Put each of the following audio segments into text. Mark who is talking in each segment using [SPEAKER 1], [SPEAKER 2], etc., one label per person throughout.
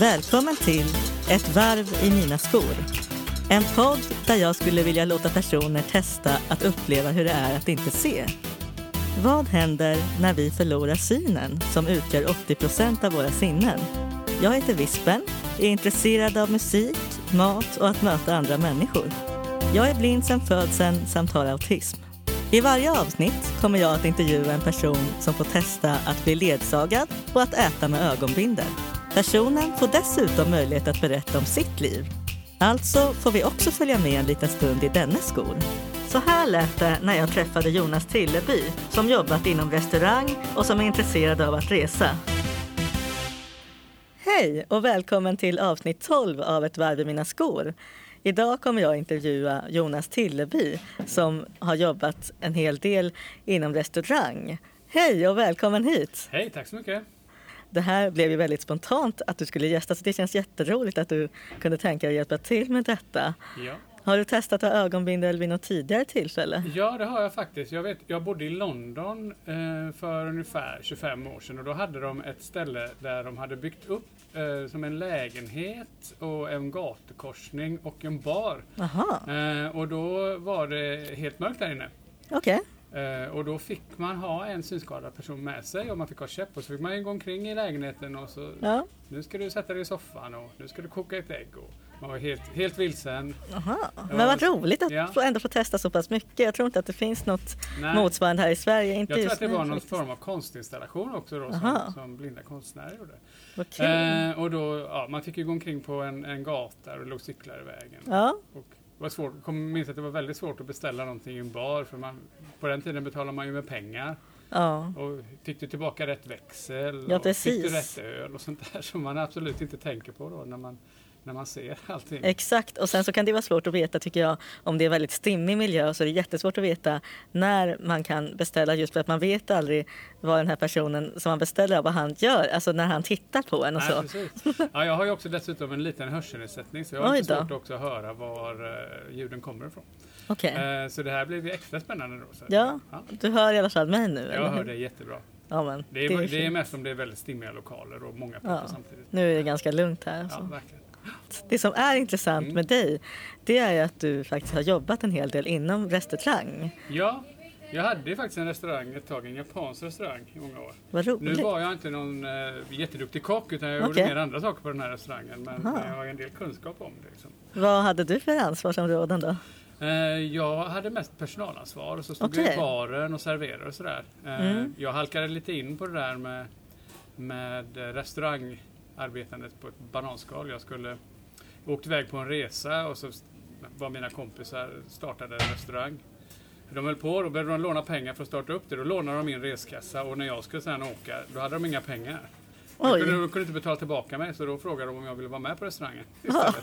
[SPEAKER 1] Välkommen till Ett varv i mina skor. En podd där jag skulle vilja låta personer testa att uppleva hur det är att inte se. Vad händer när vi förlorar synen som utgör 80% av våra sinnen? Jag heter Vispen, är intresserad av musik, mat och att möta andra människor. Jag är blind sedan födseln samt har autism. I varje avsnitt kommer jag att intervjua en person som får testa att bli ledsagad och att äta med ögonbindel. Personen får dessutom möjlighet att berätta om sitt liv. Alltså får vi också följa med en liten stund i dennes skor. Så här lät det när jag träffade Jonas Tilleby som jobbat inom restaurang och som är intresserad av att resa. Hej och välkommen till avsnitt 12 av Ett varv i mina skor. Idag kommer jag intervjua Jonas Tilleby som har jobbat en hel del inom restaurang. Hej och välkommen hit!
[SPEAKER 2] Hej, tack så mycket!
[SPEAKER 1] Det här blev ju väldigt spontant att du skulle gästa så det känns jätteroligt att du kunde tänka dig att hjälpa till med detta.
[SPEAKER 2] Ja.
[SPEAKER 1] Har du testat att ha ögonbindel vid något tidigare tillfälle?
[SPEAKER 2] ja, det har jag faktiskt. Jag, vet, jag bodde i London eh, för ungefär 25 år sedan och då hade de ett ställe där de hade byggt upp eh, som en lägenhet och en gatukorsning och en bar. Eh, och då var det helt mörkt där inne.
[SPEAKER 1] okej.
[SPEAKER 2] Eh, och då fick man ha en synskadad person med sig och man fick ha käpp och så fick man gå omkring i lägenheten och så
[SPEAKER 1] Ja,
[SPEAKER 2] nu ska du sätta dig i soffan och nu ska du koka ett ägg och man var helt, helt vilsen.
[SPEAKER 1] aha. Men vad roligt att
[SPEAKER 2] Ja.
[SPEAKER 1] ändå få testa så pass mycket. Jag tror inte att det finns något
[SPEAKER 2] Nej.
[SPEAKER 1] motsvarande här i Sverige. Inte
[SPEAKER 2] Jag tror att det var någon form av konstinstallation också då som, som blinda konstnärer gjorde.
[SPEAKER 1] Kul.
[SPEAKER 2] Eh, och då, ja, man fick ju gå omkring på en, en gata och det låg cyklar i vägen.
[SPEAKER 1] Ja,
[SPEAKER 2] Och det var svårt, jag minns att det var väldigt svårt att beställa någonting i en bar för man, på den tiden betalade man ju med pengar.
[SPEAKER 1] ja.
[SPEAKER 2] Och fick du tillbaka rätt växel?
[SPEAKER 1] Ja,
[SPEAKER 2] och Fick du rätt öl och sånt där som man absolut inte tänker på då när man, när man ser allting.
[SPEAKER 1] Exakt, och sen så kan det vara svårt att veta tycker jag om det är väldigt stimmig miljö så är det jättesvårt att veta när man kan beställa just för att man vet aldrig vad den här personen som man beställer av vad han gör, alltså när han tittar på en och
[SPEAKER 2] Nej,
[SPEAKER 1] så.
[SPEAKER 2] precis. Ja, jag har ju också dessutom en liten hörselnedsättning så jag har lite svårt också att höra var eh, ljuden kommer ifrån.
[SPEAKER 1] Okej.
[SPEAKER 2] Eh, så det här blir ju extra spännande då. Så.
[SPEAKER 1] Ja, du hör i alla fall mig nu,
[SPEAKER 2] Jag hör det jättebra.
[SPEAKER 1] Ja, men
[SPEAKER 2] Det är,
[SPEAKER 1] det är
[SPEAKER 2] det är mest om det är väldigt stimmiga lokaler och många pratar
[SPEAKER 1] Ja.
[SPEAKER 2] samtidigt.
[SPEAKER 1] Nu är det ganska lugnt här. och
[SPEAKER 2] Ja, verkligen.
[SPEAKER 1] Det som är intressant
[SPEAKER 2] Mm.
[SPEAKER 1] med dig, det är att du faktiskt har jobbat en hel del inom restaurang.
[SPEAKER 2] Ja, jag hade faktiskt en restaurang ett tag, en japansk restaurang i många år.
[SPEAKER 1] Vad
[SPEAKER 2] Nu
[SPEAKER 1] roligt.
[SPEAKER 2] var jag inte någon eh, jätteduktig kock utan jag
[SPEAKER 1] Okej.
[SPEAKER 2] gjorde mer andra saker på den här restaurangen. Men
[SPEAKER 1] Aha.
[SPEAKER 2] jag har en del kunskap om det. Liksom.
[SPEAKER 1] Vad hade du för ansvarsområden då?
[SPEAKER 2] Eh, jag hade mest personalansvar och så stod jag
[SPEAKER 1] Okej.
[SPEAKER 2] i baren och serverade och sådär. Eh,
[SPEAKER 1] Mm.
[SPEAKER 2] Jag halkade lite in på det där med, med eh, arbetandet på ett bananskal. Jag skulle åkt iväg på en resa och så var mina kompisar startade en restaurang. De höll på, då behövde de låna pengar för att starta upp det. Då lånade de min reskassa och när jag skulle sedan åka, då hade de inga pengar. De kunde, de kunde inte betala tillbaka mig så då frågade de om jag ville vara med på restaurangen istället.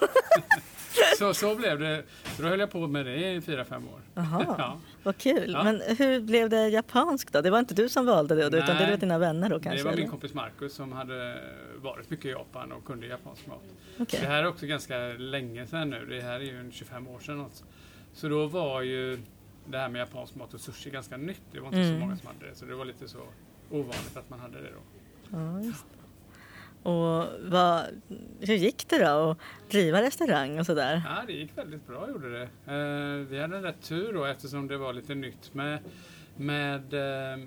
[SPEAKER 2] så, så blev det. Så då höll jag på med det i fyra, fem år.
[SPEAKER 1] Jaha.
[SPEAKER 2] Ja.
[SPEAKER 1] Vad kul.
[SPEAKER 2] Ja.
[SPEAKER 1] Men hur blev det japanskt då? Det var inte du som valde det, utan det
[SPEAKER 2] Nej.
[SPEAKER 1] var dina vänner då kanske?
[SPEAKER 2] det var min
[SPEAKER 1] eller?
[SPEAKER 2] kompis Marcus som hade varit mycket i Japan och kunde japansk mat.
[SPEAKER 1] Okej.
[SPEAKER 2] Det här är också ganska länge sedan nu. Det här är ju en 25 år sedan. Något. Så då var ju det här med japansk mat och sushi ganska nytt. Det var inte
[SPEAKER 1] Mm.
[SPEAKER 2] så många som hade det. Så det var lite så ovanligt att man hade det då.
[SPEAKER 1] Ja, just. Och vad, hur gick det då att driva restaurang och sådär?
[SPEAKER 2] Ja, det gick väldigt bra gjorde det. Eh, vi hade en rätt tur då eftersom det var lite nytt med, med, eh,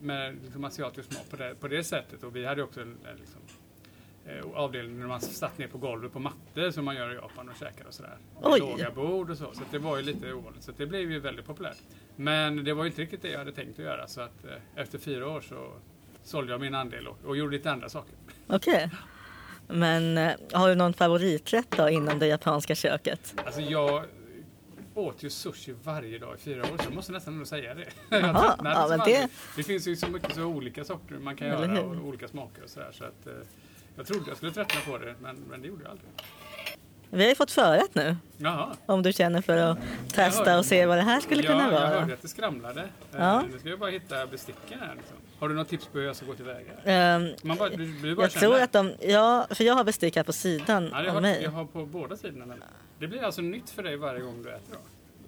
[SPEAKER 2] med liksom asiatisk mat på det, på det sättet. Och vi hade också en, liksom, eh, avdelning där man satt ner på golvet på mattor som man gör i Japan och käkar och sådär.
[SPEAKER 1] Oj.
[SPEAKER 2] låga bord och så. Så det var ju lite ovanligt. Så det blev ju väldigt populärt. Men det var ju inte riktigt det jag hade tänkt att göra. Så att eh, efter fyra år så sålde jag min andel och, och gjorde lite andra saker.
[SPEAKER 1] Okej. Men eh, har du någon favoriträtt då inom det japanska köket?
[SPEAKER 2] Alltså jag åt ju sushi varje dag i fyra år så jag måste nästan ändå säga det. Jag
[SPEAKER 1] ja, men det-
[SPEAKER 2] det finns ju så mycket så olika sorter man kan
[SPEAKER 1] Eller
[SPEAKER 2] göra
[SPEAKER 1] hur?
[SPEAKER 2] och olika smaker och sådär. Så att, eh, jag trodde jag skulle tröttna på det men, men det gjorde jag aldrig.
[SPEAKER 1] Vi har ju fått förrätt nu,
[SPEAKER 2] Jaha.
[SPEAKER 1] om du känner för att testa och se vad det här skulle kunna
[SPEAKER 2] ja, jag
[SPEAKER 1] vara.
[SPEAKER 2] hörde att det skramlade. Eh,
[SPEAKER 1] Ja.
[SPEAKER 2] Nu ska jag bara hitta besticken här. Liksom. Har du något tips på hur jag ska gå tillväga?
[SPEAKER 1] Ehm,
[SPEAKER 2] Man bara, du, du bara
[SPEAKER 1] jag
[SPEAKER 2] känner.
[SPEAKER 1] tror att de, ja, för jag har bestick här på sidan
[SPEAKER 2] Ja, jag,
[SPEAKER 1] av
[SPEAKER 2] har,
[SPEAKER 1] mig.
[SPEAKER 2] jag har på båda sidorna. Det blir alltså nytt för dig varje gång du äter då?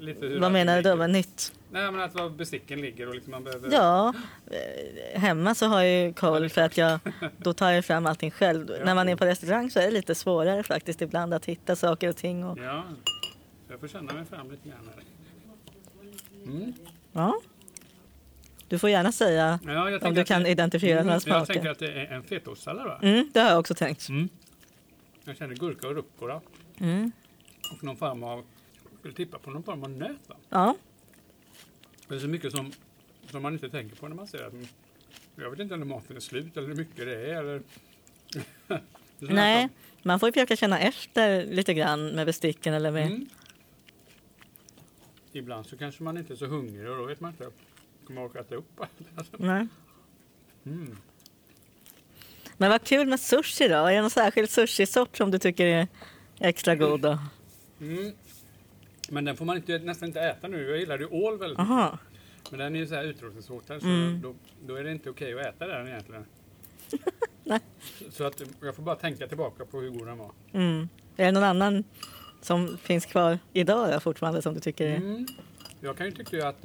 [SPEAKER 2] lite hur
[SPEAKER 1] Vad menar du då med nytt?
[SPEAKER 2] Nej men att var besticken ligger och liksom man behöver...
[SPEAKER 1] Ja, eh, hemma så har jag ju koll för att jag då tar jag fram allting själv. När man är på restaurang så är det lite svårare faktiskt ibland att hitta saker och ting. Och,
[SPEAKER 2] Ja, jag får känna mig fram lite grann här. Mm.
[SPEAKER 1] ja. Du får gärna säga
[SPEAKER 2] Ja,
[SPEAKER 1] om du kan
[SPEAKER 2] det-
[SPEAKER 1] identifiera
[SPEAKER 2] Mm,
[SPEAKER 1] några
[SPEAKER 2] Jag tänker
[SPEAKER 1] smaker.
[SPEAKER 2] att det är en fetaostsallad va?
[SPEAKER 1] Mm, det har jag också tänkt.
[SPEAKER 2] Mm. Jag känner gurka och rucola
[SPEAKER 1] Mm.
[SPEAKER 2] och någon form av, jag skulle tippa på någon form av nöt va?
[SPEAKER 1] Ja,
[SPEAKER 2] Det är så mycket som, som man inte tänker på när man ser mm, jag vet inte om maten är slut eller hur mycket det är eller... Det är
[SPEAKER 1] nej, man får ju försöka känna efter lite grann med besticken eller med...
[SPEAKER 2] Mm. Ibland så kanske man inte är så hungrig och då vet man inte. Kommer äta upp allt?
[SPEAKER 1] Nej.
[SPEAKER 2] Mm.
[SPEAKER 1] Men vad kul med sushi då. Är det någon särskild sushisort som du tycker är extra god då?
[SPEAKER 2] Mm. Men den får man inte, nästan inte äta nu. Jag gillar ju ål väldigt mycket.
[SPEAKER 1] Aha.
[SPEAKER 2] Men den är ju så här utrotningshotad så
[SPEAKER 1] Mm.
[SPEAKER 2] då, då är det inte okej att äta den egentligen.
[SPEAKER 1] Nej.
[SPEAKER 2] Så att jag får bara tänka tillbaka på hur god den var.
[SPEAKER 1] Mm. Är det någon annan som finns kvar idag då, fortfarande som du tycker är...
[SPEAKER 2] Mm. Jag kan ju tycka att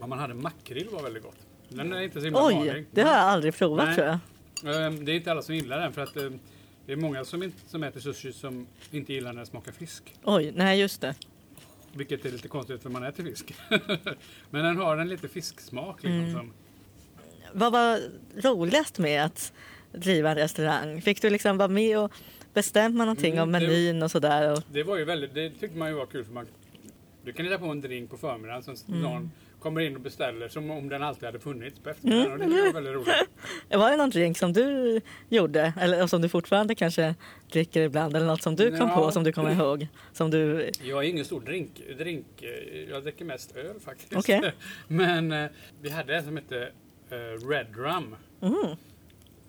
[SPEAKER 2] om man hade makrill var väldigt gott. Den är inte så himla
[SPEAKER 1] Oj,
[SPEAKER 2] vanlig.
[SPEAKER 1] det har jag aldrig provat
[SPEAKER 2] Nej.
[SPEAKER 1] tror jag.
[SPEAKER 2] Eh, Det är inte alla som gillar den för att eh, det är många som, inte, som äter sushi som inte gillar när det smakar fisk.
[SPEAKER 1] Oj, nej just det.
[SPEAKER 2] Vilket är lite konstigt för man äter fisk. Men den har en lite fisksmak. Liksom,
[SPEAKER 1] Mm.
[SPEAKER 2] som,
[SPEAKER 1] Vad var roligast med att driva en restaurang? Fick du liksom vara med och bestämma någonting
[SPEAKER 2] Mm,
[SPEAKER 1] om menyn och sådär? Och...
[SPEAKER 2] det var ju väldigt, det tyckte man ju var kul för man du kan hitta på en drink på förmiddagen som
[SPEAKER 1] Mm.
[SPEAKER 2] någon kommer in och beställer som om den alltid hade funnits på eftermiddagen. Och det var väldigt roligt.
[SPEAKER 1] Var det någon drink som du gjorde eller som du fortfarande kanske dricker ibland eller något som du kom
[SPEAKER 2] Ja.
[SPEAKER 1] på som du kommer ihåg? Som du...
[SPEAKER 2] Jag är ingen stor drink, drink eh, jag dricker mest öl faktiskt.
[SPEAKER 1] Okej.
[SPEAKER 2] Men eh, vi hade en som hette eh, Red Rum.
[SPEAKER 1] Mm.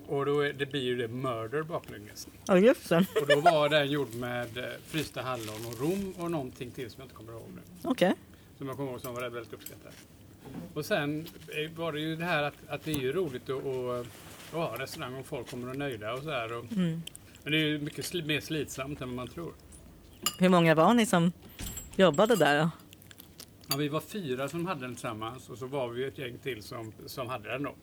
[SPEAKER 2] Och då är, det blir ju det murder baklänges.
[SPEAKER 1] Ja, just det.
[SPEAKER 2] Och då var den gjord med frysta hallon och rom och någonting till som jag inte kommer ihåg nu.
[SPEAKER 1] Okej.
[SPEAKER 2] Som jag kommer ihåg som var väldigt uppskattad. Och sen eh, var det ju det här att, att det är ju roligt att, att, att ha restaurang och folk kommer och nöjda och så här. Och,
[SPEAKER 1] Mm.
[SPEAKER 2] men det är ju mycket sli, mer slitsamt än vad man tror.
[SPEAKER 1] Hur många var ni som jobbade där då?
[SPEAKER 2] Ja, vi var fyra som hade den tillsammans och så var vi ett gäng till som, som hade den då.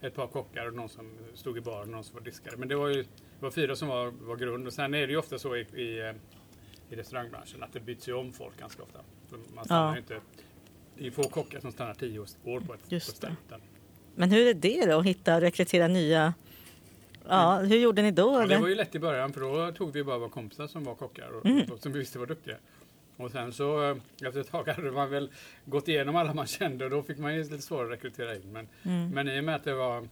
[SPEAKER 2] Ett par kockar och någon som stod i baren och någon som var diskare. Men det var ju det var fyra som var, var grund och sen är det ju ofta så i, i, eh, i restaurangbranschen att det byts ju om folk ganska ofta. Man stannar
[SPEAKER 1] Ja.
[SPEAKER 2] inte, det är få kockar som stannar tio år på ett,
[SPEAKER 1] Just
[SPEAKER 2] på ett ställe.
[SPEAKER 1] Men hur är det då att hitta och rekrytera nya? Ja, hur gjorde ni då?
[SPEAKER 2] Ja, det var ju lätt i början för då tog vi bara våra kompisar som var kockar och,
[SPEAKER 1] Mm.
[SPEAKER 2] och som vi visste var duktiga. Och sen så eh, efter ett tag hade man väl gått igenom alla man kände och då fick man ju lite svårare att rekrytera in. Men,
[SPEAKER 1] Mm.
[SPEAKER 2] men i och med att det var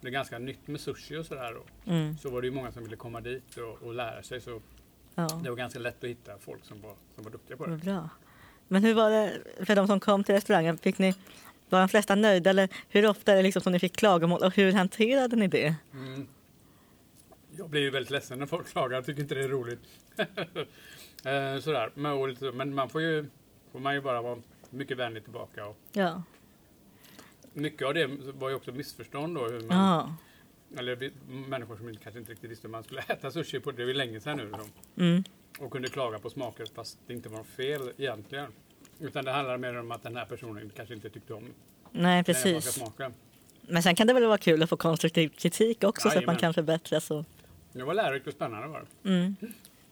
[SPEAKER 2] det är ganska nytt med sushi och sådär
[SPEAKER 1] Mm.
[SPEAKER 2] så var det ju många som ville komma dit och, och lära sig. Så
[SPEAKER 1] Ja.
[SPEAKER 2] det var ganska lätt att hitta folk som var, som var duktiga på det.
[SPEAKER 1] Vad bra. Men hur var det för de som kom till restaurangen? Fick ni, var de flesta nöjda eller hur ofta är det liksom som ni fick klagomål och hur hanterade ni det?
[SPEAKER 2] Mm. Jag blir ju väldigt ledsen när folk klagar, jag tycker inte det är roligt. eh, sådär. Men, men man får ju, får man ju bara vara mycket vänlig tillbaka. Och
[SPEAKER 1] Ja.
[SPEAKER 2] mycket av det var ju också missförstånd då. Hur man,
[SPEAKER 1] Ja.
[SPEAKER 2] Eller människor som kanske inte riktigt visste hur man skulle äta sushi på. Det är ju länge sedan nu. Liksom.
[SPEAKER 1] Mm.
[SPEAKER 2] Och kunde klaga på smaker fast det inte var något fel egentligen. Utan det handlar mer om att den här personen kanske inte tyckte om
[SPEAKER 1] Nej, precis. Men sen kan det väl vara kul att få konstruktiv kritik också så att man kan förbättras. Och,
[SPEAKER 2] Det var lärorikt och spännande var det.
[SPEAKER 1] mm.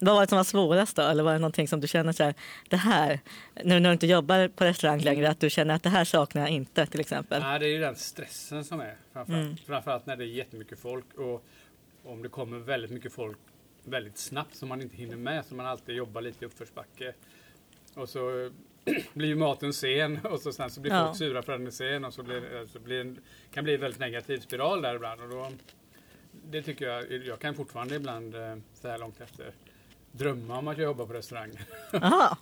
[SPEAKER 1] Vad var det som var svårast då? Eller var det någonting som du känner så här, det här, nu när du inte jobbar på restaurang längre, att du känner att det här saknar jag inte till exempel?
[SPEAKER 2] Nej, det är ju den stressen som är. Framförallt,
[SPEAKER 1] Mm.
[SPEAKER 2] framförallt när det är jättemycket folk och om det kommer väldigt mycket folk väldigt snabbt som man inte hinner med. Så man alltid jobbar lite i uppförsbacke. Och så blir ju maten sen och så sen så blir
[SPEAKER 1] Ja.
[SPEAKER 2] folk sura för att den är sen och så blir så blir en, kan bli en väldigt negativ spiral där ibland. Och då, det tycker jag, jag kan fortfarande ibland eh, så här långt efter drömma om att jag jobbar på restaurang.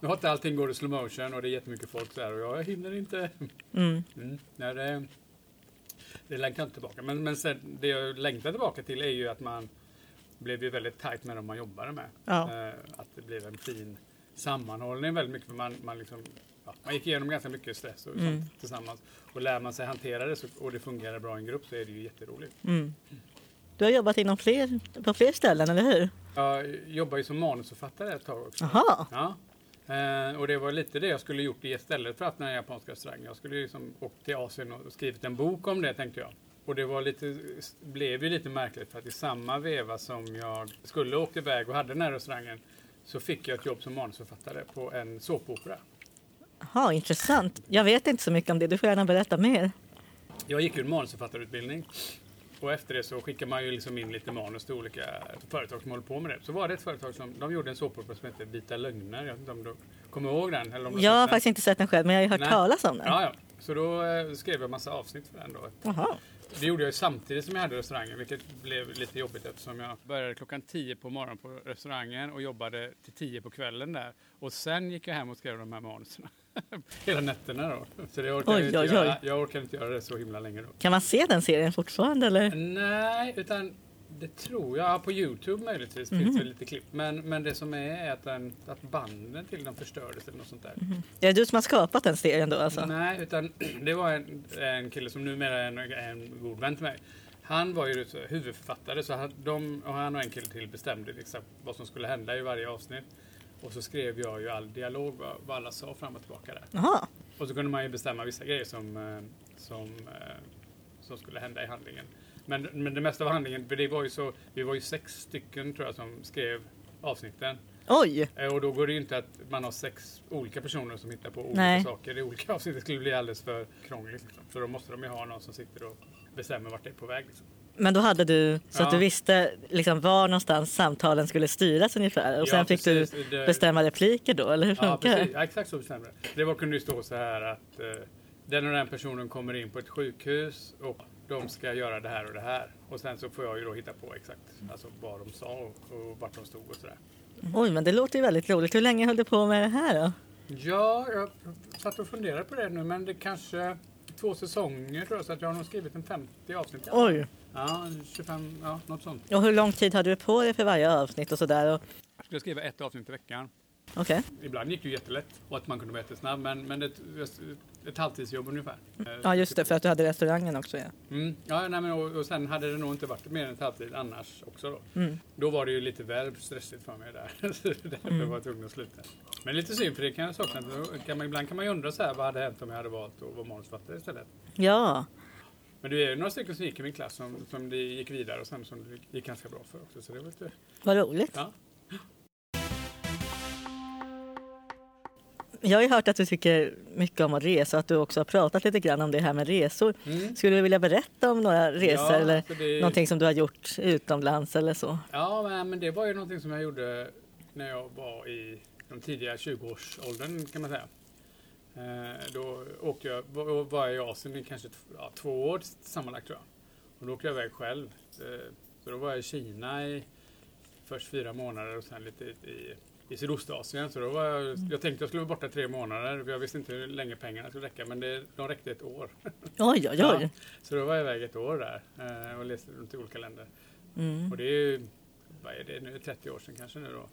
[SPEAKER 2] Nu har inte allting går i slow motion och det är jättemycket folk här och jag hinner inte.
[SPEAKER 1] Mm.
[SPEAKER 2] Mm. Nej, det, det längtar inte tillbaka. Men, men sen, det jag längtar tillbaka till är ju att man blev ju väldigt tajt med dem man jobbade med.
[SPEAKER 1] Ja.
[SPEAKER 2] Eh, att det blev en fin sammanhållning väldigt mycket. För man, man, liksom, ja, man gick igenom ganska mycket stress och
[SPEAKER 1] Mm.
[SPEAKER 2] sånt tillsammans. Och lär man sig hantera det så, och det fungerar bra i en grupp så är det ju jätteroligt.
[SPEAKER 1] Mm. Du har jobbat inom fler, på fler ställen, eller hur?
[SPEAKER 2] Jag jobbar ju som manusförfattare ett tag också.
[SPEAKER 1] Jaha.
[SPEAKER 2] Ja. Eh, och det var lite det jag skulle gjort istället för att öppna en japansk restaurang. Jag skulle liksom åkt till Asien och skrivit en bok om det tänkte jag. Och det var lite, blev ju lite märkligt för att i samma veva som jag skulle åkt iväg och hade den här restaurangen så fick jag ett jobb som manusförfattare på en såpopera.
[SPEAKER 1] Jaha, intressant. Jag vet inte så mycket om det. Du får gärna berätta mer.
[SPEAKER 2] Jag gick ju en manusförfattarutbildning och efter det så skickar man ju liksom in lite manus till olika företag som håller på med det. Så var det ett företag som de gjorde en såpopera som hette Vita lögner. Jag vet inte om du kommer ihåg den? Eller om du
[SPEAKER 1] Jag har faktiskt inte sett den själv, men jag har ju hört
[SPEAKER 2] Nej.
[SPEAKER 1] talas om den.
[SPEAKER 2] Ja, ja. Så då eh, skrev jag massa avsnitt för den då. Det gjorde jag ju samtidigt som jag hade restaurangen, vilket blev lite jobbigt eftersom jag började klockan 10 på morgonen på restaurangen och jobbade till 10 på kvällen där. Och sen gick jag hem och skrev de här manuserna. Hela nätterna då. Så det orkar
[SPEAKER 1] Oj,
[SPEAKER 2] jag, inte
[SPEAKER 1] oj, oj.
[SPEAKER 2] Jag orkar inte göra det så himla länge då.
[SPEAKER 1] Kan man se den serien fortfarande eller?
[SPEAKER 2] Nej, utan det tror jag. Ja, På Youtube möjligtvis
[SPEAKER 1] Mhm.
[SPEAKER 2] finns det lite klipp. Men, men det som är är att, den, att banden till den förstördes eller något sånt där.
[SPEAKER 1] Är det du som har skapat den serien då alltså?
[SPEAKER 2] Nej, utan det var en, en kille som numera är en, en god vän till mig. Han var ju huvudförfattare så han, de, och han och en kille till bestämde liksom vad som skulle hända i varje avsnitt. Och så skrev jag ju all dialog, vad, vad alla sa fram och tillbaka där.
[SPEAKER 1] Jaha.
[SPEAKER 2] Och så kunde man ju bestämma vissa grejer som, eh, som, eh, som skulle hända i handlingen. Men, men det mesta av handlingen, för det var ju så, vi var ju sex stycken tror jag som skrev avsnitten.
[SPEAKER 1] Oj!
[SPEAKER 2] Eh, Och då går det ju inte att man har sex olika personer som hittar på olika
[SPEAKER 1] Nej.
[SPEAKER 2] saker i olika avsnitt. Det skulle bli alldeles för krångligt. Liksom. Så då måste de ju ha någon som sitter och bestämmer vart det är på väg. Liksom.
[SPEAKER 1] Men då hade du så att du visste liksom var någonstans samtalen skulle styras ungefär och sen fick
[SPEAKER 2] precis.
[SPEAKER 1] du
[SPEAKER 2] Det-
[SPEAKER 1] bestämma repliker då eller hur funkar det?
[SPEAKER 2] Ja, exakt så bestämde det. Det var, kunde ju stå så här att eh, den och den personen kommer in på ett sjukhus och de ska göra det här och det här. Och sen så får jag ju då hitta på exakt alltså, vad de sa och, och vart de stod och sådär.
[SPEAKER 1] Oj, men det låter ju väldigt roligt. Hur länge höll du på med det här då?
[SPEAKER 2] Ja, jag satt och funderade på det nu men det kanske två säsonger tror jag så att jag har nog skrivit en 50 avsnitt.
[SPEAKER 1] Oj!
[SPEAKER 2] Ja, 25, ja något sånt.
[SPEAKER 1] Och hur lång tid hade du på dig för varje avsnitt och sådär? Och...
[SPEAKER 2] Jag skulle skriva ett avsnitt i veckan.
[SPEAKER 1] Okej.
[SPEAKER 2] Ibland gick det ju jättelätt och att man kunde vara jättesnabb men, men ett, ett halvtidsjobb ungefär.
[SPEAKER 1] Ja, just det, för att du hade restaurangen också ja.
[SPEAKER 2] Mm. Ja, nej, men, och, och sen hade det nog inte varit mer än ett halvtid annars också då.
[SPEAKER 1] Mm.
[SPEAKER 2] Då var det ju lite väl stressigt för mig där. Så Därför
[SPEAKER 1] Mm.
[SPEAKER 2] var jag tvungen att sluta. Men lite synd för det kan jag sakna. Kan man, ibland kan man ju undra så här, vad hade hänt om jag hade valt att vara manusförfattare istället?
[SPEAKER 1] Ja,
[SPEAKER 2] Men det är ju några stycken som gick i min klass som, som det gick vidare och sen som det gick ganska bra för också. Så det var lite,
[SPEAKER 1] vad roligt.
[SPEAKER 2] ja.
[SPEAKER 1] Jag har ju hört att du tycker mycket om att resa och att du också har pratat lite grann om det här med resor.
[SPEAKER 2] Mm.
[SPEAKER 1] Skulle du vilja berätta om några resor
[SPEAKER 2] Ja,
[SPEAKER 1] eller
[SPEAKER 2] alltså det-
[SPEAKER 1] någonting som du har gjort utomlands eller så?
[SPEAKER 2] Ja, men- det var ju någonting som jag gjorde när jag var i de tidiga 20-årsåldern kan man säga. Eh, då åkte jag, var, jag i Asien i kanske ja, två år sammanlagt tror jag. Och då åkte jag iväg själv. Eh, så då var jag i Kina i först fyra månader och sen lite i, i Sydostasien. Så då var jag, jag tänkte jag skulle vara borta tre månader. För jag visste inte hur länge pengarna skulle räcka men det, de räckte ett år.
[SPEAKER 1] Oj, oj, oj.
[SPEAKER 2] Ja, så då var jag iväg ett år där eh, och reste runt i olika länder.
[SPEAKER 1] Mm.
[SPEAKER 2] Och det är ju, vad är det nu, 30 år sedan kanske nu då.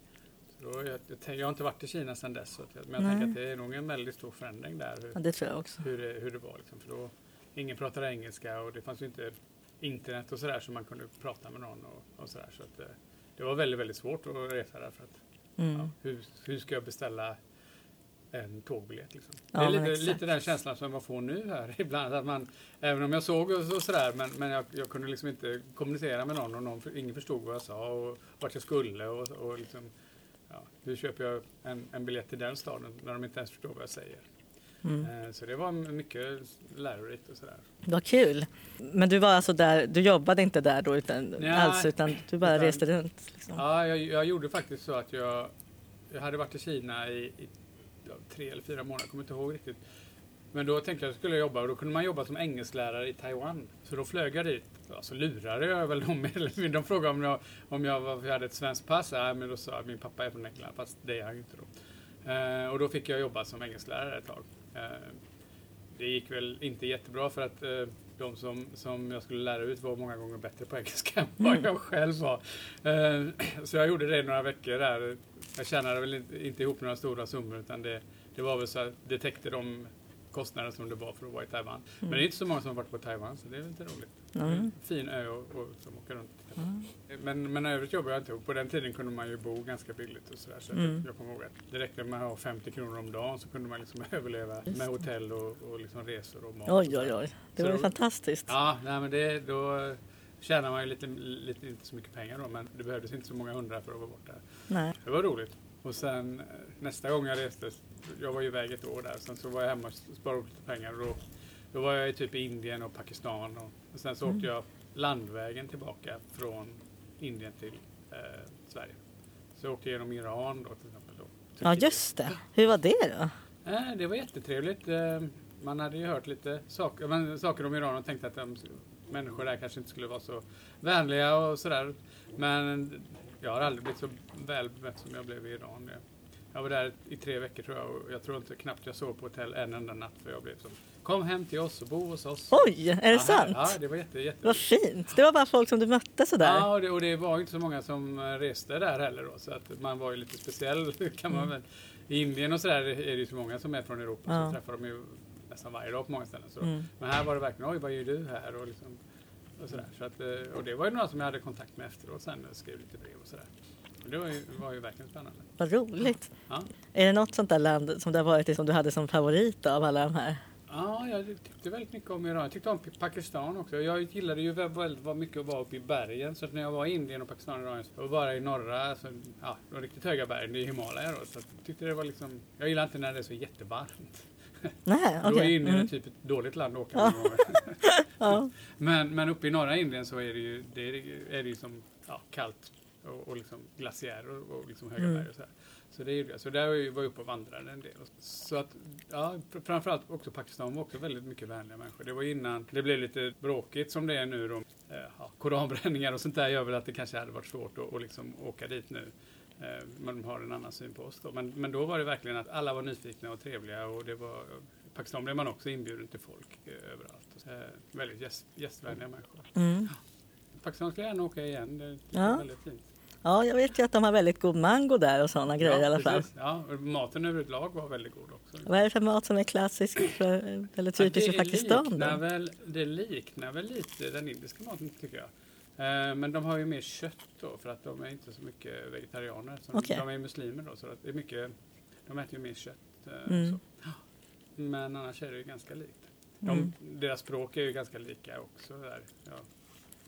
[SPEAKER 2] Så då jag, jag, har inte varit i Kina sedan dess, så att, men jag tänker att det är nog en väldigt stor förändring där.
[SPEAKER 1] Ja,
[SPEAKER 2] Hur,
[SPEAKER 1] det tror jag också.
[SPEAKER 2] hur, det, hur det var liksom. För då, ingen pratade engelska och det fanns ju inte internet och sådär så man kunde prata med någon och, och sådär. Så att, eh, det var väldigt, väldigt svårt att resa där. För att, ja,
[SPEAKER 1] Mm.
[SPEAKER 2] hur, hur ska jag beställa en tågbiljett. Liksom.
[SPEAKER 1] Ja,
[SPEAKER 2] det är lite, lite den känslan som man får nu här ibland. Att man, även om jag såg och, sådär, men, men jag, jag kunde liksom inte kommunicera med någon och någon, ingen förstod vad jag sa och vart jag skulle. Och, och liksom, ja, hur köper jag en, en biljett till den staden när de inte ens förstår vad jag säger.
[SPEAKER 1] Mm.
[SPEAKER 2] Eh, Så det var mycket lärorikt och sådär.
[SPEAKER 1] Vad kul. Men du var alltså där, du jobbade inte där då utan,
[SPEAKER 2] Nej,
[SPEAKER 1] alls utan du bara
[SPEAKER 2] utan-
[SPEAKER 1] reste runt? Liksom.
[SPEAKER 2] Ja, jag, jag gjorde faktiskt så att jag, jag hade varit i Kina i, i ja, tre eller fyra månader, jag kommer inte ihåg riktigt. Men då tänkte jag att jag skulle jobba och då kunde man jobba som engelsklärare i Taiwan. Så då flög jag dit. Ja, så lurade jag väl dem. De frågade om jag, om jag, hade ett svenskt pass. Ja, men då sa jag att min pappa är från England, fast det är han ju inte då. Eh, och då fick jag jobba som engelsklärare ett tag. Eh, det gick väl inte jättebra för att eh, de som, som jag skulle lära ut var många gånger bättre på engelska än vad jag själv var. Eh, så jag gjorde det några veckor där. Jag tjänade väl inte, inte ihop några stora summor utan det, det var väl så att det täckte de kostnaden som det var för att vara i Taiwan. Men det är inte så många som har varit på Taiwan så det är lite roligt.
[SPEAKER 1] Mm.
[SPEAKER 2] Fin ö och, och som åker runt. Men, men övrigt jobbar jag inte. Och På den tiden kunde man ju bo ganska billigt och sådär. Så
[SPEAKER 1] Mm.
[SPEAKER 2] jag kommer ihåg att det räckte med att ha 50 kronor om dagen så kunde man liksom överleva
[SPEAKER 1] Just
[SPEAKER 2] med hotell och, och liksom resor och mat.
[SPEAKER 1] Oj, oj, oj. Det var ju fantastiskt.
[SPEAKER 2] Ja, nej, men det, då tjänar man ju lite, lite, inte så mycket pengar då, men det behövdes inte så många hundra för att vara borta.
[SPEAKER 1] Nej.
[SPEAKER 2] Det var roligt. Och sen eh, nästa gång jag reste, jag var ju iväg ett år där, sen så var jag hemma och sparade upp lite pengar. Och då, då var jag i typ i Indien och Pakistan och, och sen så
[SPEAKER 1] Mm.
[SPEAKER 2] åkte jag landvägen tillbaka från Indien till eh, Sverige. Så jag åkte genom Iran då till exempel. Då,
[SPEAKER 1] Ja, just det. Hur var det då?
[SPEAKER 2] Eh, det var jättetrevligt. Eh, man hade ju hört lite saker, men, saker om Iran och tänkte att de, människor där kanske inte skulle vara så vänliga och sådär. Men jag har aldrig blivit så väl bemött som jag blev i Iran. Jag var där i tre veckor tror jag och jag tror inte knappt jag sov på hotell en enda natt för jag blev så Kom hem till oss och bo hos oss.
[SPEAKER 1] Oj, är det
[SPEAKER 2] Ja,
[SPEAKER 1] sant?
[SPEAKER 2] Ja, det var jätte, jätte
[SPEAKER 1] Vad fint. Det var bara folk som du mötte sådär.
[SPEAKER 2] Ja, och det, och det var inte så många som eh, reste där heller då, så att man var ju lite speciell kan man väl. I Indien och sådär är det ju så många som är från Europa
[SPEAKER 1] Mm. Ja.
[SPEAKER 2] så träffar de ju nästan varje dag på många ställen. Så.
[SPEAKER 1] Mm.
[SPEAKER 2] Men här var det verkligen, oj vad gör du här? Och, liksom, och, sådär. Så att, eh, och det var ju några som jag hade kontakt med efteråt sen och skrev lite brev och sådär. Det var ju, var ju verkligen spännande.
[SPEAKER 1] Vad roligt.
[SPEAKER 2] Ja.
[SPEAKER 1] Är det något sånt där land som du har varit i som du hade som favorit av alla de här?
[SPEAKER 2] Ja, jag tyckte väldigt mycket om Iran. Jag tyckte om Pakistan också. Jag gillade ju väldigt, mycket att vara uppe i bergen. Så när jag var i Indien och Pakistan och Iran och bara i norra, alltså, ja, de riktigt höga bergen, det är Himalaya då. Så jag tyckte det var liksom, jag gillar inte när det är så jättevarmt.
[SPEAKER 1] Nej,
[SPEAKER 2] Då är. Indien
[SPEAKER 1] Mm.
[SPEAKER 2] typ ett dåligt land att åka
[SPEAKER 1] Ja. Ja.
[SPEAKER 2] Men, men uppe i norra Indien så är det ju, det är, är det ju som ja, kallt och, och liksom glaciärer och, liksom höga
[SPEAKER 1] Mm.
[SPEAKER 2] berg och så här. Så det är ju det. Så där var jag jag uppe och vandrade en del. Så att, ja, fr- framförallt också Pakistan var också väldigt mycket vänliga människor. Det var innan det blev lite bråkigt som det är nu då. Eh, ja, koranbränningar och sånt där gör väl att det kanske hade varit svårt att, att liksom åka dit nu. Eh, Men de har en annan syn på oss då. Men, men då var det verkligen att alla var nyfikna och trevliga och det var Pakistan blev man också inbjuden till folk eh, överallt. Väldigt gäst, gästvänliga människor.
[SPEAKER 1] Mm.
[SPEAKER 2] Pakistan skulle jag gärna åka igen. Det
[SPEAKER 1] Ja.
[SPEAKER 2] väldigt fint.
[SPEAKER 1] ja, jag vet ju att de har väldigt god mango där och sådana grejer i alla fall.
[SPEAKER 2] Ja, maten överlag var väldigt god också.
[SPEAKER 1] Vad är det för mat som är klassisk för, eller typisk
[SPEAKER 2] Ja,
[SPEAKER 1] för Pakistan
[SPEAKER 2] liknar
[SPEAKER 1] då?
[SPEAKER 2] väl, det liknar väl lite den indiska maten tycker jag. Eh, Men de har ju mer kött då för att de är inte så mycket vegetarianer. Så
[SPEAKER 1] Okej.
[SPEAKER 2] De är muslimer då så att det är mycket, de äter ju mer kött. eh,
[SPEAKER 1] Mm.
[SPEAKER 2] Men annars är det ju ganska likt. De,
[SPEAKER 1] Mm.
[SPEAKER 2] Deras språk är ju ganska lika också där, ja,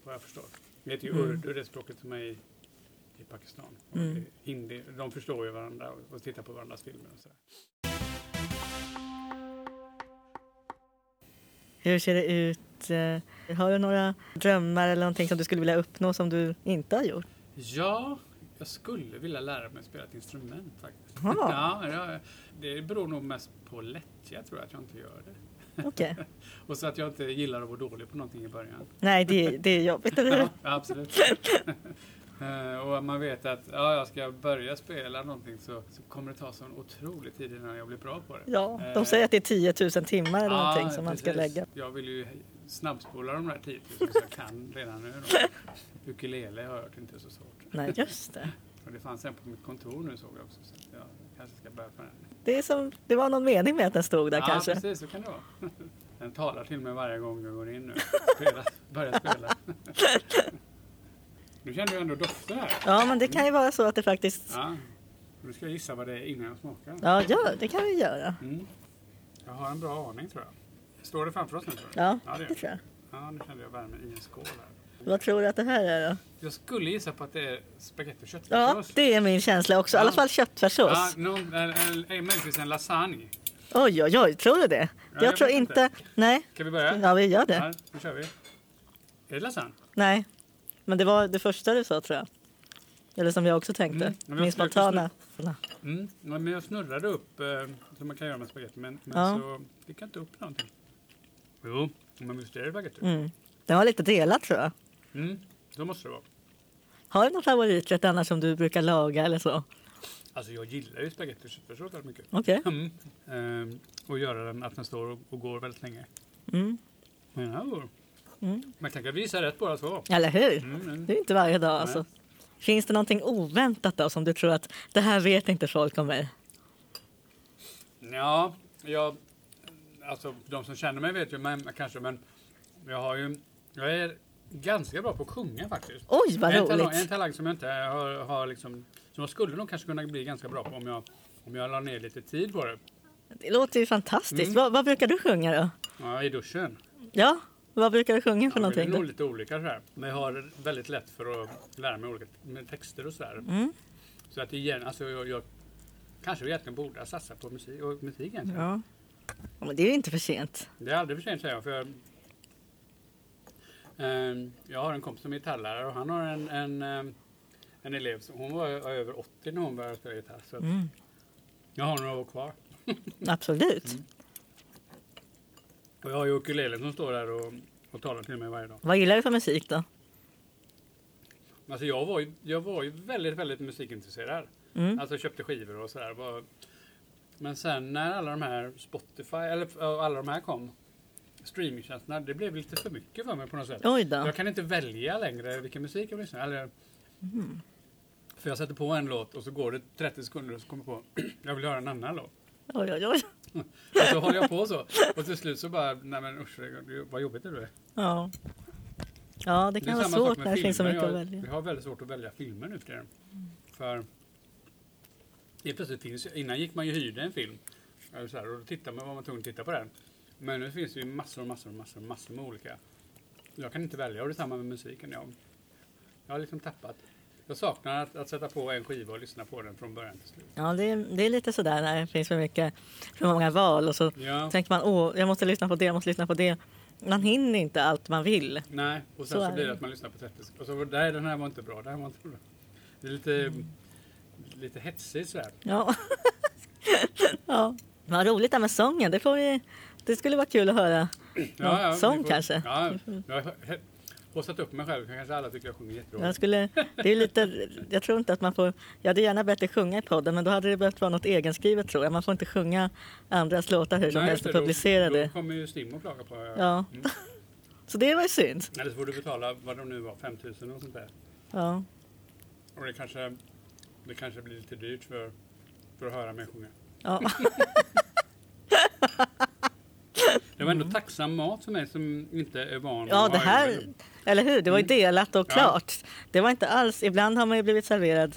[SPEAKER 2] vad jag förstår. Det heter ju
[SPEAKER 1] Mm.
[SPEAKER 2] urdu, det språket som är i, i Pakistan.
[SPEAKER 1] Mm.
[SPEAKER 2] Hindi, de förstår ju varandra och, och tittar på varandras filmer och sådär.
[SPEAKER 1] Hur ser det ut? eh, Har du några drömmar eller någonting som du skulle vilja uppnå som du inte har gjort?
[SPEAKER 2] Ja, jag skulle vilja lära mig spela ett instrument faktiskt. Ja, det beror nog mest på lättja tror jag att jag inte gör det.
[SPEAKER 1] Okej.
[SPEAKER 2] Och så att jag inte gillar att vara dålig på någonting i början.
[SPEAKER 1] Nej, det, det är jobbigt?
[SPEAKER 2] Ja, absolut. Eh, och man vet att ja, jag ska börja spela någonting så, så kommer det ta sån otrolig tid innan jag blir bra på det.
[SPEAKER 1] Ja,
[SPEAKER 2] Eh,
[SPEAKER 1] de säger att det är 10 000 timmar eller
[SPEAKER 2] ja,
[SPEAKER 1] någonting som man ska lägga.
[SPEAKER 2] Jag vill ju snabbspola de där 10 000 så jag kan redan nu. Då. Ukulele har jag hört inte så svårt.
[SPEAKER 1] Nej, just det.
[SPEAKER 2] Och det fanns en på mitt kontor nu såg jag också. Så jag kanske ska börja på den.
[SPEAKER 1] Det, är som, det var någon mening med att den stod där
[SPEAKER 2] ja,
[SPEAKER 1] kanske.
[SPEAKER 2] precis. Så kan det vara. Den talar till mig varje gång jag går in nu. Spela, börjar spela. Nu känner jag ändå dofter här.
[SPEAKER 1] Ja, men det kan ju vara så att det faktiskt...
[SPEAKER 2] Ja. Nu ska jag gissa vad det är innan jag smakar.
[SPEAKER 1] Ja, ja det kan vi göra.
[SPEAKER 2] Mm. Jag har en bra aning tror jag. Står det framför oss nu tror du?
[SPEAKER 1] Ja,
[SPEAKER 2] Ja, det
[SPEAKER 1] det
[SPEAKER 2] gör
[SPEAKER 1] tror jag.
[SPEAKER 2] Ja, nu kände jag värme i en skål här.
[SPEAKER 1] Vad tror du att det här är då?
[SPEAKER 2] Jag skulle gissa på att det är spagetti och
[SPEAKER 1] Ja,
[SPEAKER 2] köttfärssås.
[SPEAKER 1] det är min känsla också. I alla
[SPEAKER 2] Ja.
[SPEAKER 1] fall köttfärssås.
[SPEAKER 2] Ja, möjligtvis en lasagne.
[SPEAKER 1] Oj, oj, oj. Tror du det?
[SPEAKER 2] jag
[SPEAKER 1] jag tror inte...
[SPEAKER 2] inte.
[SPEAKER 1] Nej.
[SPEAKER 2] Kan vi börja?
[SPEAKER 1] Ja, vi gör det.
[SPEAKER 2] Ja, nu kör vi. Är det lasagne?
[SPEAKER 1] Nej. Men det var det första du sa, tror jag. Eller som jag också tänkte.
[SPEAKER 2] Mm,
[SPEAKER 1] Min
[SPEAKER 2] jag försökte
[SPEAKER 1] spontana.
[SPEAKER 2] Mm. Ja, men jag snurrade upp, eh, som man kan göra med spagetti, men, men
[SPEAKER 1] Ja.
[SPEAKER 2] så fick jag inte upp någonting. Jo, men visst är det spagetti?
[SPEAKER 1] Mm. Den var lite delad, tror jag.
[SPEAKER 2] Mm. Så måste det vara.
[SPEAKER 1] Har du någon favoriträtt annars som du brukar laga eller så?
[SPEAKER 2] Alltså jag gillar ju spagetti och köttfärssås väldigt mycket.
[SPEAKER 1] Okej.
[SPEAKER 2] Mm. Ehm, och göra den att den står och, och går väldigt länge.
[SPEAKER 1] Mm.
[SPEAKER 2] Men den här går.
[SPEAKER 1] Mm.
[SPEAKER 2] Man tänker att vi visar rätt båda två.
[SPEAKER 1] Eller hur?
[SPEAKER 2] Mm, mm.
[SPEAKER 1] Det är inte varje dag alltså. Finns det någonting oväntat då som du tror att det här vet inte folk om mig?
[SPEAKER 2] Ja, jag, alltså de som känner mig vet ju men, kanske, men jag har ju, jag är ganska bra på att sjunga faktiskt.
[SPEAKER 1] Oj, vad
[SPEAKER 2] en, talang,
[SPEAKER 1] roligt!
[SPEAKER 2] en talang som jag inte har, har liksom, som jag skulle nog kanske kunna bli ganska bra på om jag, om jag la ner lite tid på det.
[SPEAKER 1] Det låter ju fantastiskt.
[SPEAKER 2] Mm.
[SPEAKER 1] Vad, vad brukar du sjunga då?
[SPEAKER 2] Ja, i duschen.
[SPEAKER 1] Ja, vad brukar du sjunga för
[SPEAKER 2] Ja, det är
[SPEAKER 1] någonting?
[SPEAKER 2] nog lite olika sådär. Men jag har väldigt lätt för att lära mig olika texter och sådär.
[SPEAKER 1] Mm.
[SPEAKER 2] Så att igen, alltså jag, jag kanske egentligen borde satsa på musik, och musik egentligen.
[SPEAKER 1] Ja. Ja, men det är ju inte för sent.
[SPEAKER 2] Det är aldrig för sent säger jag. För jag, Ehm, jag har en kompis som är gitarrlärare och han har en, en, ehm, en elev som hon var över 80 när hon började spela gitarr. Så
[SPEAKER 1] Mm.
[SPEAKER 2] jag har några år kvar.
[SPEAKER 1] Absolut.
[SPEAKER 2] Mm. Och jag har ju ukulelen som står där och, och talar till mig varje dag.
[SPEAKER 1] Vad gillar du för musik då?
[SPEAKER 2] Alltså jag var ju, jag var ju väldigt, väldigt musikintresserad.
[SPEAKER 1] Mm.
[SPEAKER 2] Alltså köpte skivor och sådär. Men sen när alla de här Spotify, eller alla de här kom, streamingtjänsterna, det blev lite för mycket för mig på något sätt.
[SPEAKER 1] Oj då.
[SPEAKER 2] Jag kan inte välja längre vilken musik jag vill lyssna eller,
[SPEAKER 1] Mm.
[SPEAKER 2] För jag sätter på en låt och så går det 30 sekunder och så kommer jag på jag vill höra en annan låt.
[SPEAKER 1] Oj, oj, oj.
[SPEAKER 2] Och så håller jag på så. Och till slut så bara, nej men usch, det- vad jobbigt det är.
[SPEAKER 1] Ja. Ja, det kan vara
[SPEAKER 2] samma sak
[SPEAKER 1] svårt när det finns så mycket att välja.
[SPEAKER 2] Jag har väldigt svårt att välja filmer nu för tiden. För helt plötsligt finns innan gick man ju hyrde en film. Så här, och då tittar man, var man tvungen att titta på den. Men nu finns det ju massor och massor och massor, massor med olika. Jag kan inte välja och det är samma med musiken. Jag, jag har liksom tappat. Jag saknar att, att sätta på en skiva och lyssna på den från början till slut.
[SPEAKER 1] Ja, det är, det är lite sådär när det finns för mycket, för många val och så
[SPEAKER 2] Ja,
[SPEAKER 1] tänker man åh, jag måste lyssna på det, jag måste lyssna på det. Man hinner inte allt man vill.
[SPEAKER 2] nej. Och sen
[SPEAKER 1] Så
[SPEAKER 2] så, blir
[SPEAKER 1] det.
[SPEAKER 2] att man lyssnar på 30 sekunder. Och så, nej den här var inte bra, den här var inte bra. Det är lite, lite hetsigt sådär.
[SPEAKER 1] Ja. ja. Vad roligt det här med sången. Det, får vi, det skulle vara kul att höra. Någon sång
[SPEAKER 2] vi får-
[SPEAKER 1] kanske?
[SPEAKER 2] Ja, jag har haussat upp mig själv. Kanske alla tycker jag sjunger
[SPEAKER 1] Jag,
[SPEAKER 2] jättebra.
[SPEAKER 1] skulle, det är lite, jag tror inte att man får... Jag hade gärna bett dig sjunga i podden men då hade det behövt vara något egenskrivet tror jag. Man får inte sjunga andras låtar hur som helst och
[SPEAKER 2] då-
[SPEAKER 1] publicera
[SPEAKER 2] Då
[SPEAKER 1] det.
[SPEAKER 2] kommer ju Stim och klaga på det.
[SPEAKER 1] Ja.
[SPEAKER 2] Mm.
[SPEAKER 1] Så det var ju synd.
[SPEAKER 2] Eller så får du betala vad de nu var, 5000 och sånt där.
[SPEAKER 1] Ja.
[SPEAKER 2] Och det kanske, det kanske blir lite dyrt för, för att höra mig sjunga.
[SPEAKER 1] Ja.
[SPEAKER 2] Det var ändå tacksam mat för mig som inte är van
[SPEAKER 1] Mm. ja, det här... Eller hur? Det var ju delat och
[SPEAKER 2] Ja.
[SPEAKER 1] klart. Det var inte alls... Ibland har man ju blivit serverad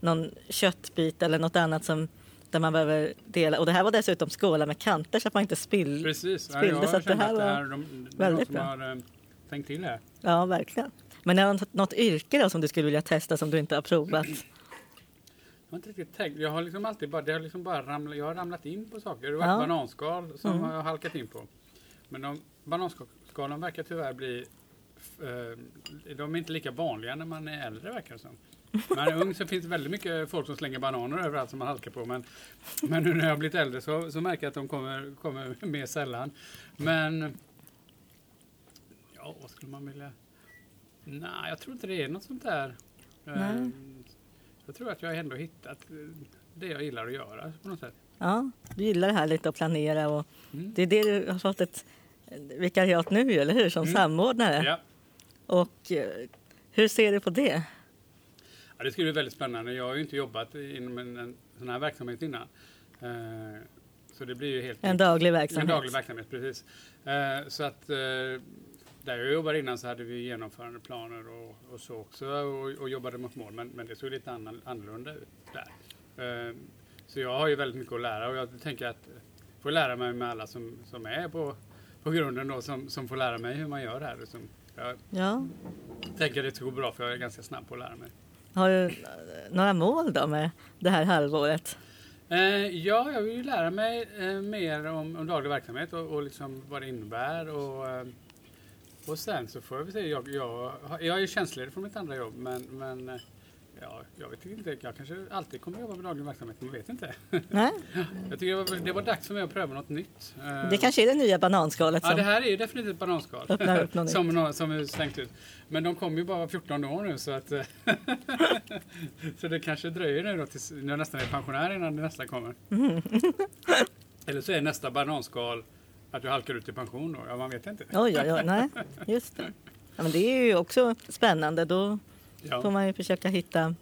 [SPEAKER 1] någon köttbit eller något annat som där man behöver dela. Och det här var dessutom skålar med kanter så att man inte spill.
[SPEAKER 2] Precis, ja,
[SPEAKER 1] spillde,
[SPEAKER 2] jag
[SPEAKER 1] så att det här
[SPEAKER 2] att det
[SPEAKER 1] var
[SPEAKER 2] här, de, någon
[SPEAKER 1] väldigt
[SPEAKER 2] som
[SPEAKER 1] bra.
[SPEAKER 2] har eh, tänkt till här.
[SPEAKER 1] Ja, verkligen. Men är det något yrke då som du skulle vilja testa som du inte har provat?
[SPEAKER 2] Jag har inte riktigt tänkt. Jag har liksom alltid bara, det har liksom bara ramlat, jag har ramlat in på saker. Det har varit
[SPEAKER 1] Ja.
[SPEAKER 2] bananskal som
[SPEAKER 1] Mm.
[SPEAKER 2] jag har halkat in på. Men de, bananskalen verkar tyvärr bli, eh, de är inte lika vanliga när man är äldre verkar det som. När man är ung så finns det väldigt mycket folk som slänger bananer överallt som man halkar på. Men, men nu när jag har blivit äldre så, så märker jag att de kommer, kommer mer sällan. Men, ja vad skulle man vilja? Nej, jag tror inte det är något sånt där.
[SPEAKER 1] Nej.
[SPEAKER 2] Jag tror att jag ändå hittat eh, det jag gillar att göra på något sätt.
[SPEAKER 1] Ja, du gillar det här lite att planera och
[SPEAKER 2] Mm.
[SPEAKER 1] det är det du har fått ett vikariat nu eller hur? Som
[SPEAKER 2] Mm.
[SPEAKER 1] samordnare.
[SPEAKER 2] Ja.
[SPEAKER 1] Och eh, hur ser du på det?
[SPEAKER 2] ja, det skulle bli väldigt spännande. Jag har ju inte jobbat inom en, en sån här verksamhet innan. Eh, så det blir ju helt
[SPEAKER 1] En daglig
[SPEAKER 2] en
[SPEAKER 1] verksamhet?
[SPEAKER 2] daglig verksamhet. Precis. Eh, så att eh, där jag jobbade innan så hade vi genomförandeplaner och, och så också och, och jobbade mot mål. Men, men det såg lite annan, annorlunda ut där. Så jag har ju väldigt mycket att lära och jag tänker att får lära mig med alla som, som är på, på grunden då, som, som får lära mig hur man gör det här. Som jag
[SPEAKER 1] Ja.
[SPEAKER 2] tänker att det ska gå bra för jag är ganska snabb på att lära mig.
[SPEAKER 1] Har du eh, några mål då med det här halvåret?
[SPEAKER 2] Eh, ja, jag vill ju lära mig eh, mer om, om daglig verksamhet och, och liksom vad det innebär. Och, eh, och sen så får jag väl säga, jag, jag, jag är tjänstledig från mitt andra jobb men, men eh, ja, jag vet inte, jag kanske alltid kommer jobba med daglig verksamhet, man vet inte.
[SPEAKER 1] Nej,
[SPEAKER 2] Jag tycker det var, det var dags för mig att pröva något nytt. Eh,
[SPEAKER 1] det kanske är det nya bananskalet
[SPEAKER 2] Ja,
[SPEAKER 1] som
[SPEAKER 2] det här är ju definitivt ett bananskal.
[SPEAKER 1] öppnar upp något
[SPEAKER 2] som,
[SPEAKER 1] nytt.
[SPEAKER 2] nå- som är slängt ut. Men de kommer ju bara var 14 år nu så att... eh, så det kanske dröjer nu då tills jag nästan är pensionär innan det nästa kommer.
[SPEAKER 1] Mm.
[SPEAKER 2] Eller så är nästa bananskal att du halkar ut i pension då. Ja, man vet inte.
[SPEAKER 1] Oj, oj, oj, nej, just det. Ja, men det är ju också spännande. Då får
[SPEAKER 2] Ja.
[SPEAKER 1] man ju försöka hitta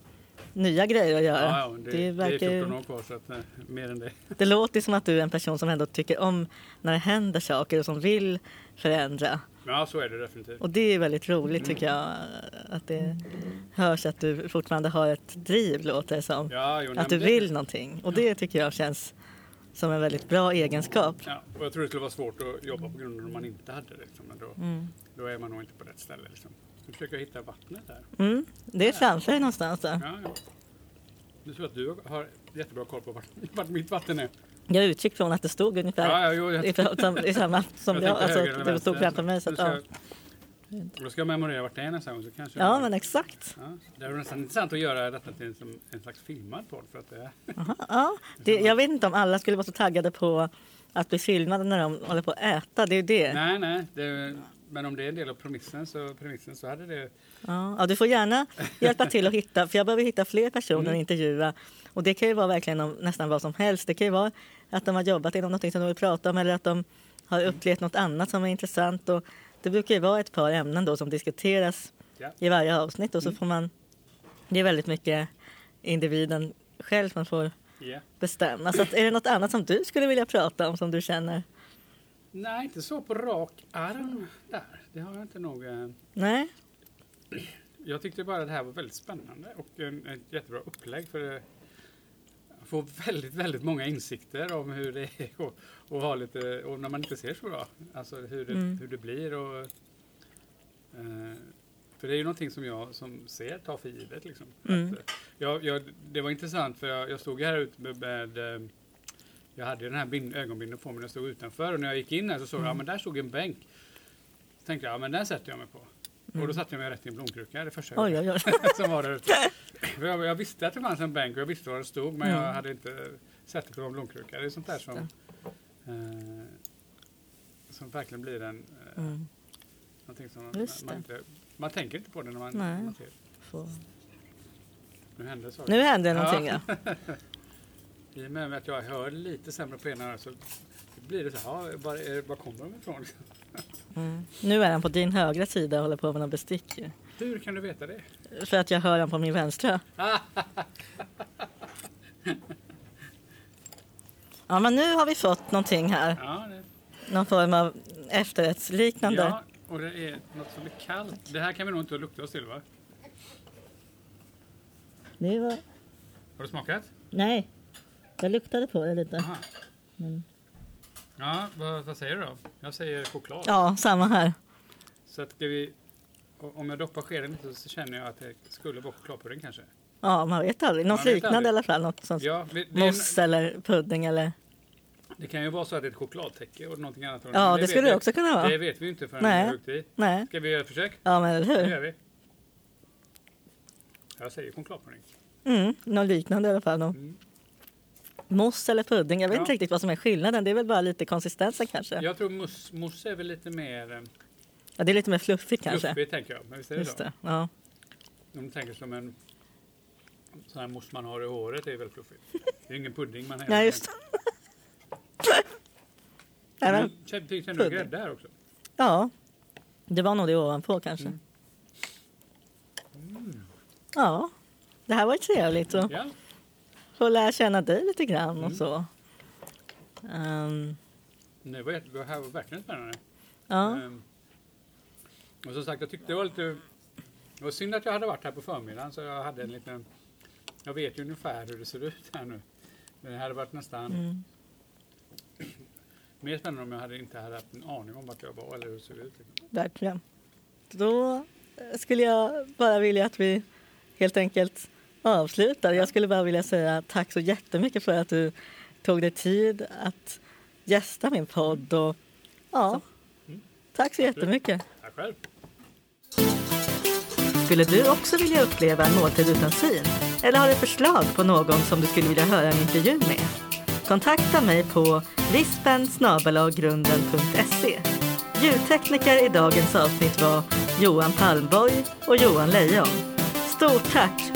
[SPEAKER 1] nya grejer att göra.
[SPEAKER 2] Ja, ja, det, det,
[SPEAKER 1] verkar,
[SPEAKER 2] det är 14 år kvar så att, eh, mer än det.
[SPEAKER 1] Det låter som att du är en person som ändå tycker om när det händer saker och som vill förändra.
[SPEAKER 2] Ja, så är det definitivt.
[SPEAKER 1] Och det är väldigt roligt tycker jag. Att det hörs att du fortfarande har ett driv låter det som.
[SPEAKER 2] Ja, jo,
[SPEAKER 1] att du
[SPEAKER 2] det-
[SPEAKER 1] vill någonting. Och det tycker jag känns som en väldigt bra egenskap.
[SPEAKER 2] Ja, och jag tror det skulle vara svårt att jobba på grund av om man inte hade det. Liksom. Då,
[SPEAKER 1] Mm.
[SPEAKER 2] då är man nog inte på rätt ställe. Liksom. Nu försöker jag hitta vattnet här.
[SPEAKER 1] Mm. Det är framför dig någonstans där.
[SPEAKER 2] Ja, ja. Du tror att du har jättebra koll på vart, vart mitt vatten är.
[SPEAKER 1] Jag utgick från att det stod ungefär
[SPEAKER 2] Ja, ja, jag,
[SPEAKER 1] i, som, i samma som jag.
[SPEAKER 2] tänkte
[SPEAKER 1] Alltså, det stod framför mig. Så att,
[SPEAKER 2] ska
[SPEAKER 1] ja.
[SPEAKER 2] jag- Då ska jag memorera vart det är nästa gång. Så kanske
[SPEAKER 1] ja, men exakt.
[SPEAKER 2] Ja, det är nästan intressant att göra detta till en, som en slags filmad podd. För att det är,
[SPEAKER 1] Aha, ja. det, jag vet inte om alla skulle vara så taggade på att bli filmade när de håller på att äta. Det är det.
[SPEAKER 2] nej, nej. Det, men om det är en del av premissen så, premissen så hade det...
[SPEAKER 1] Ja, ja, du får gärna hjälpa till att hitta, för jag behöver hitta fler personer
[SPEAKER 2] Mm.
[SPEAKER 1] att intervjua. Och det kan ju vara verkligen om nästan vad som helst. Det kan ju vara att de har jobbat inom något som de vill prata om eller att de har upplevt något annat som är intressant. Och det brukar ju vara ett par ämnen då som diskuteras
[SPEAKER 2] Ja.
[SPEAKER 1] i varje avsnitt och så
[SPEAKER 2] Mm.
[SPEAKER 1] får man, det är väldigt mycket individen själv som får
[SPEAKER 2] Ja.
[SPEAKER 1] bestämma. Så att, är det något annat som du skulle vilja prata om som du känner?
[SPEAKER 2] Nej, inte så på rak arm där. Det har jag inte nog... eh,
[SPEAKER 1] Nej?
[SPEAKER 2] Jag tyckte bara att det här var väldigt spännande och ett jättebra upplägg för det. Jag får väldigt, väldigt många insikter om hur det är och, och, ha lite, och när man inte ser så bra. Alltså hur det,
[SPEAKER 1] Mm.
[SPEAKER 2] hur det blir och... Eh, för det är ju någonting som jag som ser tar för givet. Liksom.
[SPEAKER 1] Mm.
[SPEAKER 2] Att, eh, jag, jag, det var intressant för jag, jag stod här ute med, med eh, jag hade den här bind, ögonbindeln på mig när jag stod utanför och när jag gick in här så såg jag, ja men där stod en bänk. Så tänkte jag, ja men den sätter jag mig på. Och då satte jag mig rätt i en blomkruka, det första jag
[SPEAKER 1] Oj, oj, oj.
[SPEAKER 2] som var där ute. Jag, jag visste att det fanns en bänk och jag visste var den stod men
[SPEAKER 1] Mm.
[SPEAKER 2] jag hade inte sett det på en blomkruka. Det är sånt där som, eh, som verkligen blir en, eh,
[SPEAKER 1] Mm.
[SPEAKER 2] som man,
[SPEAKER 1] det.
[SPEAKER 2] inte, man tänker inte på det när man, när man ser.
[SPEAKER 1] Får-
[SPEAKER 2] Nu händer det saker.
[SPEAKER 1] Nu händer det någonting ja.
[SPEAKER 2] I och med att jag hör lite sämre på ena örat så blir det så här, ja, var, är, var kommer de ifrån?
[SPEAKER 1] Mm. Nu är han på din högra sida och håller på med någon bestick.
[SPEAKER 2] Hur kan du veta det?
[SPEAKER 1] För att jag hör han på min vänstra. Ja, men nu har vi fått någonting här.
[SPEAKER 2] Ja, det,
[SPEAKER 1] Någon form av efterrättsliknande.
[SPEAKER 2] ja, och det är något som är kallt. Det här kan vi nog inte lukta oss till va?
[SPEAKER 1] Det var...
[SPEAKER 2] Har du smakat?
[SPEAKER 1] Nej, jag luktade på det lite.
[SPEAKER 2] Aha.
[SPEAKER 1] Mm.
[SPEAKER 2] Ja, vad, vad säger du då? Jag säger choklad.
[SPEAKER 1] Ja, samma här.
[SPEAKER 2] Så att vi, om jag doppar skeden lite så känner jag att det skulle vara chokladpudding kanske.
[SPEAKER 1] Ja, man vet aldrig. Något
[SPEAKER 2] Man
[SPEAKER 1] liknande
[SPEAKER 2] aldrig.
[SPEAKER 1] i alla fall. Något sånt.
[SPEAKER 2] Ja, det,
[SPEAKER 1] Mousse eller pudding eller...
[SPEAKER 2] det kan ju vara så att det är ett chokladtäcke och någonting annat.
[SPEAKER 1] Ja,
[SPEAKER 2] Men
[SPEAKER 1] det skulle det också kunna
[SPEAKER 2] Det
[SPEAKER 1] vara.
[SPEAKER 2] vet vi inte förrän
[SPEAKER 1] Nej.
[SPEAKER 2] vi i.
[SPEAKER 1] Nej.
[SPEAKER 2] Ska vi göra ett försök?
[SPEAKER 1] Ja, men eller
[SPEAKER 2] Det
[SPEAKER 1] hur?
[SPEAKER 2] gör vi. Jag säger chokladpudding.
[SPEAKER 1] Mm, något liknande i alla fall. Någon
[SPEAKER 2] Mm.
[SPEAKER 1] Mousse eller pudding. Jag vet
[SPEAKER 2] Ja.
[SPEAKER 1] inte riktigt vad som är skillnaden. Det är väl bara lite konsistensen kanske.
[SPEAKER 2] Jag tror mousse, mousse är väl lite mer eh,
[SPEAKER 1] Ja, det är lite mer fluffigt kanske.
[SPEAKER 2] fluffigt tänker jag. Men visst är det
[SPEAKER 1] Just
[SPEAKER 2] så?
[SPEAKER 1] det. Ja.
[SPEAKER 2] Om du tänker som en sån här mousse man har i håret är väl fluffigt. Det är ingen pudding man har.
[SPEAKER 1] Nej, just det.
[SPEAKER 2] Känner du
[SPEAKER 1] pudding.
[SPEAKER 2] grädde här också?
[SPEAKER 1] ja, det var nog det ovanpå kanske.
[SPEAKER 2] Mm.
[SPEAKER 1] Ja, det här var ju trevligt att
[SPEAKER 2] Ja.
[SPEAKER 1] Få lära känna dig lite grann och
[SPEAKER 2] Mm.
[SPEAKER 1] så. Ehm,
[SPEAKER 2] Det var, det här var verkligen spännande.
[SPEAKER 1] ja,
[SPEAKER 2] Ehm, och som sagt, jag tyckte det var lite... Det var synd att jag hade varit här på förmiddagen så jag hade en liten... Jag vet ju ungefär hur det ser ut här nu. Men det hade varit nästan
[SPEAKER 1] mm.
[SPEAKER 2] mer spännande om jag hade inte hade haft en aning om vart jag var eller hur det ser ut. Liksom.
[SPEAKER 1] verkligen. Då skulle jag bara vilja att vi helt enkelt avslutar. Jag skulle bara vilja säga tack så jättemycket för att du tog dig tid att gästa min podd. Och, ja,
[SPEAKER 2] Mm.
[SPEAKER 1] tack så jättemycket.
[SPEAKER 2] Tack själv!
[SPEAKER 1] Skulle du också vilja uppleva en måltid utan syn? Eller har du förslag på någon som du skulle vilja höra en intervju med? Kontakta mig på vispen Ljudtekniker i dagens avsnitt var Johan Palmborg och Johan Lejon. Stort tack